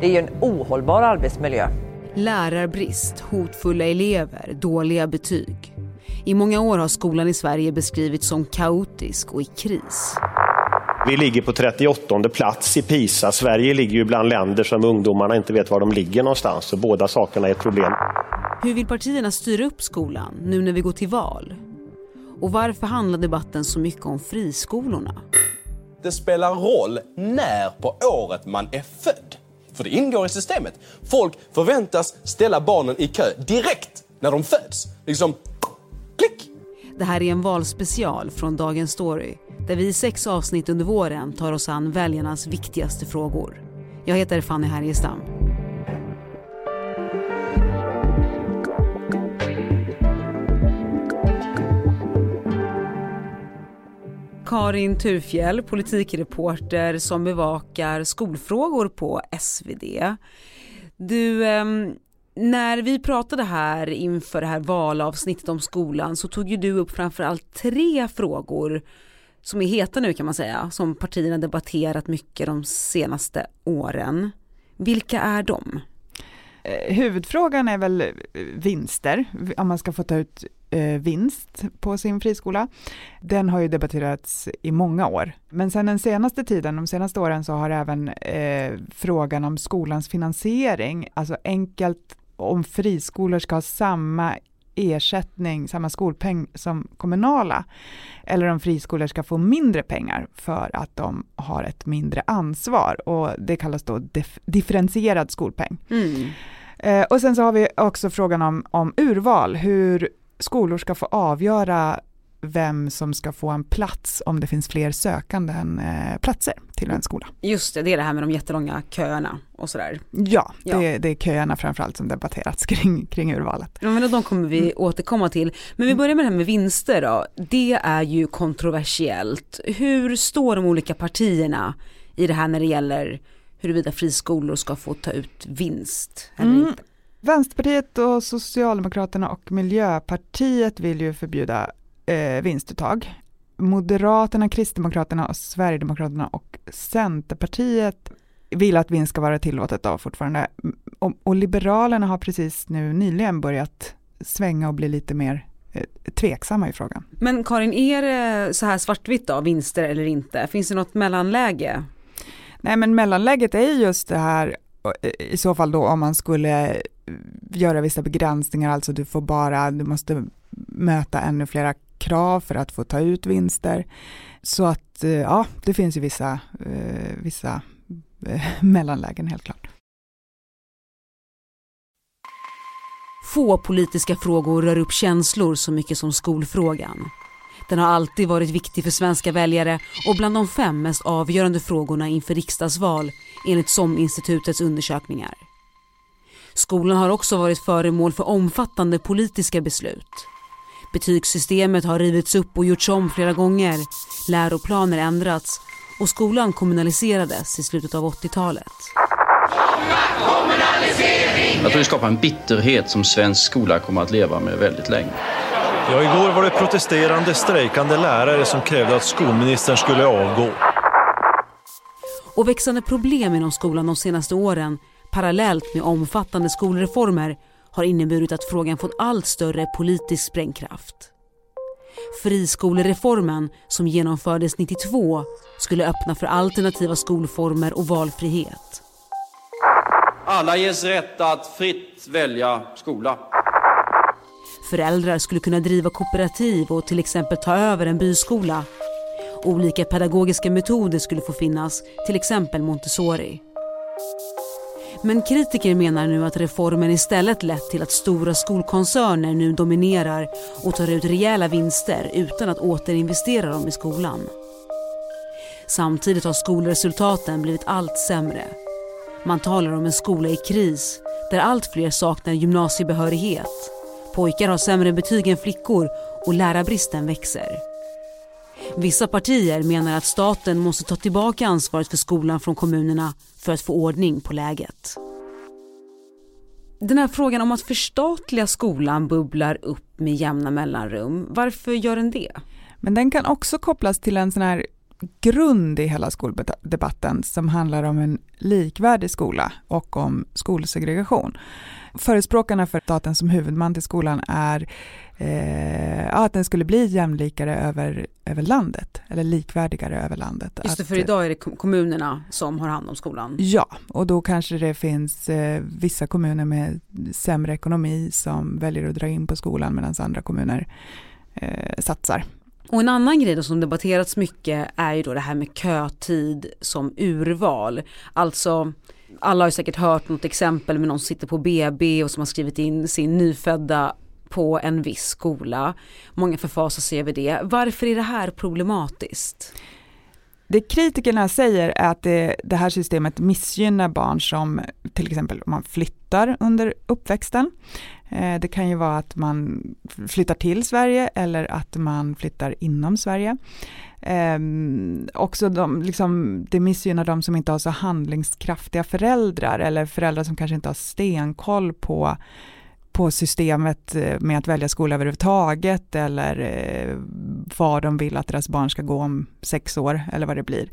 Det är ju en ohållbar arbetsmiljö. Lärarbrist, hotfulla elever, dåliga betyg. I många år har skolan i Sverige beskrivits som kaotisk och i kris. Vi ligger på 38 plats i PISA. Sverige ligger ju bland länder som ungdomarna inte vet var de ligger någonstans. Så båda sakerna är ett problem. Hur vill partierna styra upp skolan nu när vi går till val? Och varför handlar debatten så mycket om friskolorna? Det spelar roll när på året man är född. För det ingår i systemet. Folk förväntas ställa barnen i kö direkt när de föds. Liksom, klick! Det här är en valspecial från Dagens Story där vi i sex avsnitt under våren tar oss an väljarnas viktigaste frågor. Jag heter Fanny Härgestam. Karin Turfjell, politikreporter som bevakar skolfrågor på SvD. Du, ehm, när vi pratade här inför det här valavsnittet om skolan så tog ju du upp framförallt tre frågor som är heta nu kan man säga, som partierna debatterat mycket de senaste åren. Vilka är de? Eh, huvudfrågan är väl vinster, om man ska få ta ut vinst på sin friskola. Den har ju debatterats i många år. Men sen den senaste tiden, de senaste åren, så har även eh, frågan om skolans finansiering, alltså enkelt om friskolor ska ha samma ersättning, samma skolpeng som kommunala, eller om friskolor ska få mindre pengar för att de har ett mindre ansvar och det kallas då dif differentierad skolpeng. Mm. Eh, och sen så har vi också frågan om, om urval, hur skolor ska få avgöra vem som ska få en plats om det finns fler sökande än eh, platser till en skola. Just det, det är det här med de jättelånga köerna och sådär. Ja, ja. Det, det, är köerna framförallt som debatterats kring, kring urvalet. Ja, men de kommer vi mm. återkomma till. Men vi börjar med det här med vinster då. Det är ju kontroversiellt. Hur står de olika partierna i det här när det gäller huruvida friskolor ska få ta ut vinst eller mm. inte? Vänsterpartiet och Socialdemokraterna och Miljöpartiet vill ju förbjuda eh, vinstuttag. Moderaterna, Kristdemokraterna, och Sverigedemokraterna och Centerpartiet vill att vinst ska vara tillåtet då fortfarande. Och, och Liberalerna har precis nu nyligen börjat svänga och bli lite mer eh, tveksamma i frågan. Men Karin, är det så här svartvitt då, vinster eller inte? Finns det något mellanläge? Nej men mellanläget är just det här eh, i så fall då om man skulle göra vissa begränsningar, alltså du får bara, du måste möta ännu flera krav för att få ta ut vinster. Så att eh, ja, det finns ju vissa, eh, vissa eh, mellanlägen helt klart. Få politiska frågor rör upp känslor så mycket som skolfrågan. Den har alltid varit viktig för svenska väljare och bland de fem mest avgörande frågorna inför riksdagsval enligt SOM-institutets undersökningar. Skolan har också varit föremål för omfattande politiska beslut. Betygssystemet har rivits upp och gjorts om flera gånger. Läroplaner ändrats och skolan kommunaliserades i slutet av 80-talet. Jag tror det skapar en bitterhet som svensk skola kommer att leva med väldigt länge. Ja, igår var det protesterande, strejkande lärare som krävde att skolministern skulle avgå. Och växande problem inom skolan de senaste åren parallellt med omfattande skolreformer har inneburit att frågan fått allt större politisk sprängkraft. Friskolereformen som genomfördes 92 skulle öppna för alternativa skolformer och valfrihet. Alla ges rätt att fritt välja skola. Föräldrar skulle kunna driva kooperativ och till exempel ta över en byskola. Olika pedagogiska metoder skulle få finnas, till exempel Montessori. Men kritiker menar nu att reformen istället lett till att stora skolkoncerner nu dominerar och tar ut rejäla vinster utan att återinvestera dem i skolan. Samtidigt har skolresultaten blivit allt sämre. Man talar om en skola i kris där allt fler saknar gymnasiebehörighet. Pojkar har sämre betyg än flickor och lärarbristen växer. Vissa partier menar att staten måste ta tillbaka ansvaret för skolan från kommunerna för att få ordning på läget. Den här frågan om att förstatliga skolan bubblar upp med jämna mellanrum. Varför gör den det? Men den kan också kopplas till en sån här grund i hela skoldebatten som handlar om en likvärdig skola och om skolsegregation. Förespråkarna för staten som huvudman till skolan är eh, att den skulle bli jämlikare över, över landet, eller likvärdigare över landet. Just det, för idag är det kommunerna som har hand om skolan. Ja, och då kanske det finns eh, vissa kommuner med sämre ekonomi som väljer att dra in på skolan medan andra kommuner eh, satsar. Och en annan grej som debatterats mycket är ju då det här med kötid som urval. Alltså alla har ju säkert hört något exempel med någon som sitter på BB och som har skrivit in sin nyfödda på en viss skola. Många förfasar sig över det. Varför är det här problematiskt? Det kritikerna säger är att det, det, här systemet missgynnar barn som till exempel om man flyttar under uppväxten. Eh, det kan ju vara att man flyttar till Sverige eller att man flyttar inom Sverige. Eh, också de, liksom, det missgynnar de som inte har så handlingskraftiga föräldrar eller föräldrar som kanske inte har stenkoll på på systemet eh, med att välja skola överhuvudtaget eller eh, var de vill att deras barn ska gå om sex år eller vad det blir.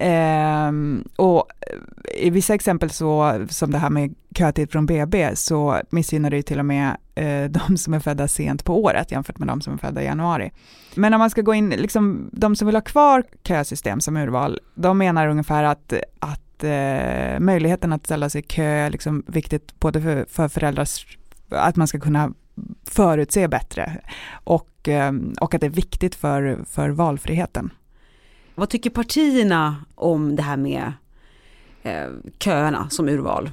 Ehm, och eh, i vissa exempel så, som det här med kötid från BB, så missgynnar det ju till och med eh, de som är födda sent på året jämfört med de som är födda i januari. Men om man ska gå in, liksom, de som vill ha kvar kösystem som urval, de menar ungefär att, att eh, möjligheten att ställa sig i kö är liksom viktigt både för, för föräldrars att man ska kunna förutse bättre och, ehm, och att det är viktigt för, för valfriheten. Vad tycker partierna om det här med eh, köerna som urval?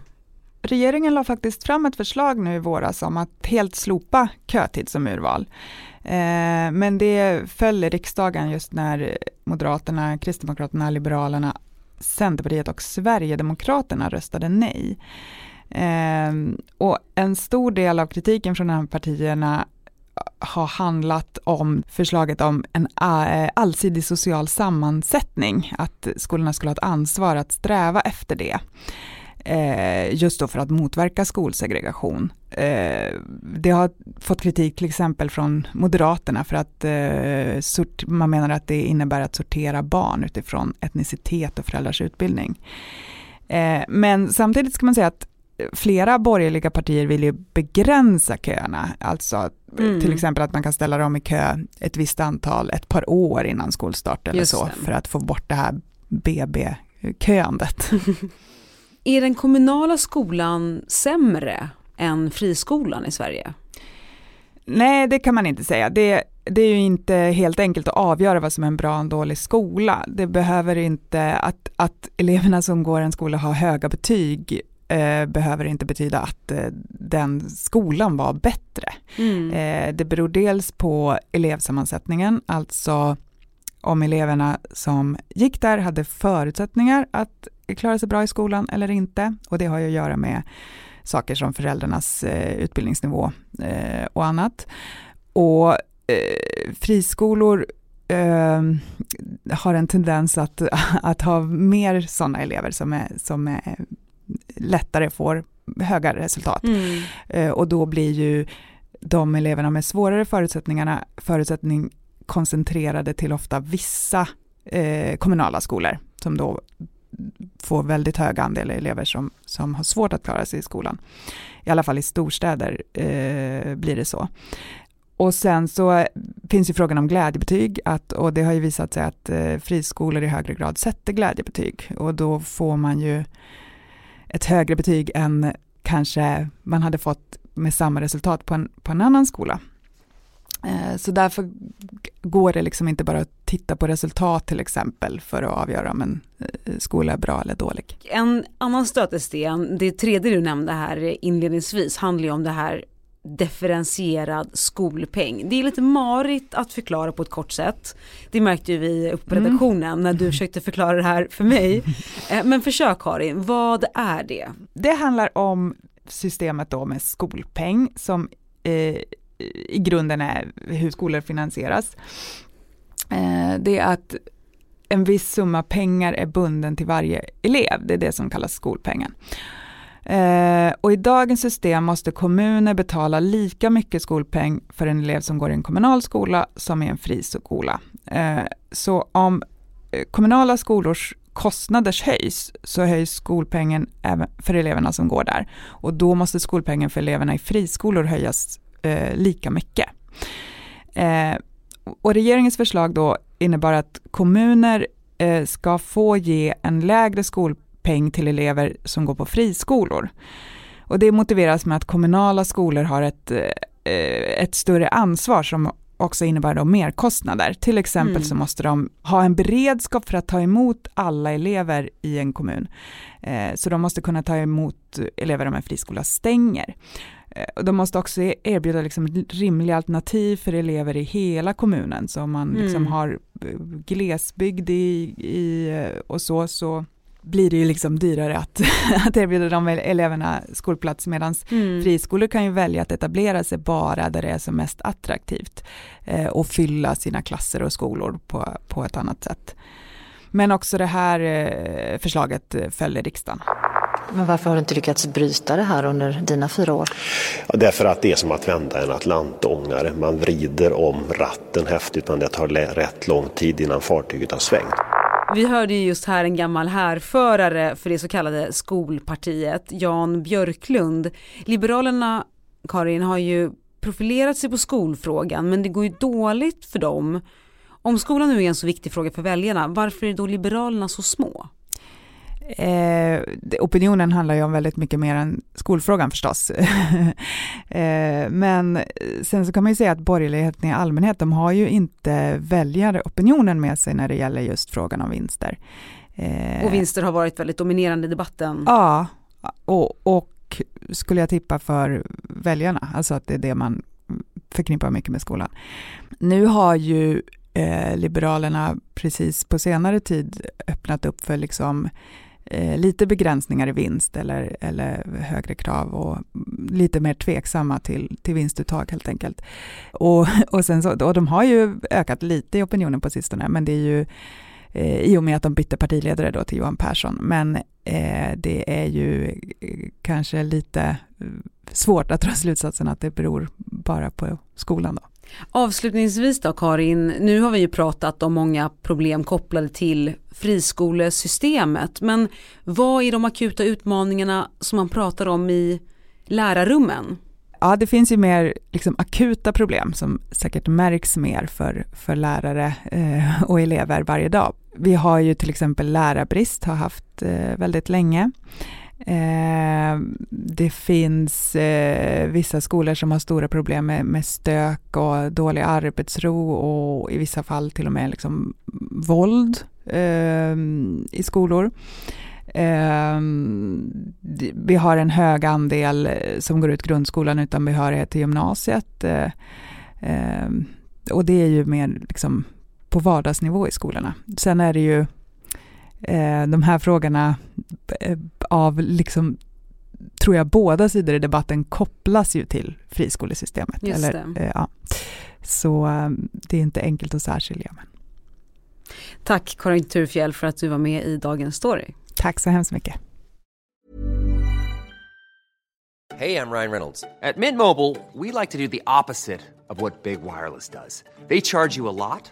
Regeringen la faktiskt fram ett förslag nu i våras om att helt slopa kötid som urval. Eh, men det föll i riksdagen just när Moderaterna, Kristdemokraterna, Liberalerna, Centerpartiet och Sverigedemokraterna röstade nej. Eh, och en stor del av kritiken från de här partierna har handlat om förslaget om en eh, allsidig social sammansättning, att skolorna skulle ha ett ansvar att sträva efter det. Eh, just då för att motverka skolsegregation. Eh, det har fått kritik till exempel från Moderaterna för att man menar att det innebär att sortera barn utifrån etnicitet och föräldrars utbildning. Men samtidigt ska man säga att flera borgerliga partier vill ju begränsa köerna, alltså mm. till exempel att man kan ställa dem i kö ett visst antal, ett par år innan skolstart eller Just så, det. för att få bort det här BB-köandet. Är den kommunala skolan sämre än friskolan i Sverige? Nej, det kan man inte säga. Det, det är ju inte helt enkelt att avgöra vad som är en bra och en dålig skola. Det behöver inte, att, att eleverna som går en skola har höga betyg eh, behöver inte betyda att eh, den skolan var bättre. Mm. Eh, det beror dels på elevsammansättningen, alltså om eleverna som gick där hade förutsättningar att klara sig bra i skolan eller inte. Och det har ju att göra med saker som föräldrarnas eh, utbildningsnivå eh, och annat. Och eh, friskolor eh, har en tendens att, att ha mer sådana elever som är, som är lättare får höga resultat. Mm. Eh, och då blir ju de eleverna med svårare förutsättningarna förutsättning koncentrerade till ofta vissa eh, kommunala skolor som då får väldigt hög andel elever som, som har svårt att klara sig i skolan. I alla fall i storstäder eh, blir det så. Och sen så finns ju frågan om glädjebetyg att, och det har ju visat sig att eh, friskolor i högre grad sätter glädjebetyg och då får man ju ett högre betyg än kanske man hade fått med samma resultat på en, på en annan skola. Eh, så därför går det liksom inte bara att titta på resultat till exempel för att avgöra om en eh, skola är bra eller dålig. En annan stötesten, det tredje du nämnde här inledningsvis, handlar ju om det här differentierad skolpeng. Det är lite marigt att förklara på ett kort sätt. Det märkte ju vi upp på redaktionen mm. när du försökte förklara det här för mig. Eh, men försök Karin, vad är det? Det handlar om systemet då med skolpeng som eh, i grunden är hur skolor finansieras. Eh, det är att en viss summa pengar är bunden till varje elev, det är det som kallas skolpengen. Eh, och i dagens system måste kommuner betala lika mycket skolpeng för en elev som går i en kommunal skola som i en friskola. Eh, så om eh, kommunala skolors kostnader höjs så höjs skolpengen även för eleverna som går där. Och då måste skolpengen för eleverna i friskolor höjas eh, lika mycket. Eh, och regeringens förslag då innebar att kommuner eh, ska få ge en lägre skolpeng till elever som går på friskolor. Och det motiveras med att kommunala skolor har ett, eh, ett större ansvar som också innebär då merkostnader. Till exempel mm. så måste de ha en beredskap för att ta emot alla elever i en kommun. Eh, så de måste kunna ta emot elever om en friskola stänger. Eh, de måste också erbjuda liksom rimliga alternativ för elever i hela kommunen. Så om man liksom mm. har glesbygd i, i, och så, så blir det ju liksom dyrare att, att erbjuda de eleverna skolplats medan mm. friskolor kan ju välja att etablera sig bara där det är som mest attraktivt eh, och fylla sina klasser och skolor på, på ett annat sätt. Men också det här eh, förslaget föll riksdagen. Men varför har du inte lyckats bryta det här under dina fyra år? Ja, därför att det är som att vända en atlantångare. Man vrider om ratten häftigt men det tar rätt lång tid innan fartyget har svängt. Vi hörde ju just här en gammal härförare för det så kallade skolpartiet, Jan Björklund. Liberalerna, Karin, har ju profilerat sig på skolfrågan men det går ju dåligt för dem. Om skolan nu är en så viktig fråga för väljarna, varför är då Liberalerna så små? Eh, opinionen handlar ju om väldigt mycket mer än skolfrågan förstås. eh, men sen så kan man ju säga att borgerligheten i allmänhet, de har ju inte väljaropinionen med sig när det gäller just frågan om vinster. Eh, och vinster har varit väldigt dominerande i debatten. Ja, och, och skulle jag tippa för väljarna, alltså att det är det man förknippar mycket med skolan. Nu har ju eh, Liberalerna precis på senare tid öppnat upp för liksom eh, lite begränsningar i vinst eller, eller högre krav och lite mer tveksamma till, till vinstuttag helt enkelt. Och, och, sen så, och de har ju ökat lite i opinionen på sistone, men det är ju eh, i och med att de bytte partiledare då till Johan Persson. Men eh, det är ju eh, kanske lite eh, svårt att dra slutsatsen att det beror bara på skolan då. Avslutningsvis då Karin, nu har vi ju pratat om många problem kopplade till friskolesystemet, men vad är de akuta utmaningarna som man pratar om i lärarrummen? Ja, det finns ju mer liksom, akuta problem som säkert märks mer för, för lärare eh, och elever varje dag. Vi har ju till exempel lärarbrist, har haft eh, väldigt länge. Eh, det finns eh, vissa skolor som har stora problem med, med, stök och dålig arbetsro och i vissa fall till och med liksom våld eh, i skolor. Eh, vi har en hög andel eh, som går ut grundskolan utan behörighet till gymnasiet. Eh, eh, och det är ju mer liksom på vardagsnivå i skolorna. Sen är det ju eh, de här frågorna eh, av, liksom, tror jag, båda sidor i debatten kopplas ju till friskolesystemet. Just eller, eh, ja. Så eh, det är inte enkelt att särskilja. Men. Tack Karin Turfjell för att du var med i Dagens Story. Tack så hemskt mycket. Hej, jag Ryan Reynolds. På Mint Mobile, we like to do the opposite of what Big Wireless does. They charge you a lot.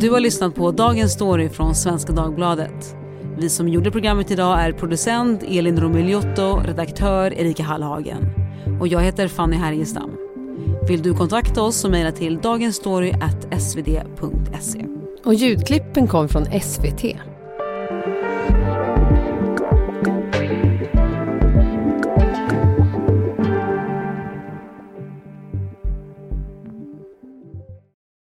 Du har lyssnat på Dagens Story från Svenska Dagbladet. Vi som gjorde programmet idag är producent Elin Romigliotto, redaktör Erika Hallhagen. Och jag heter Fanny Härgestam. Vill du kontakta oss så mejla till dagensstory.svd.se. Och ljudklippen kom från SVT.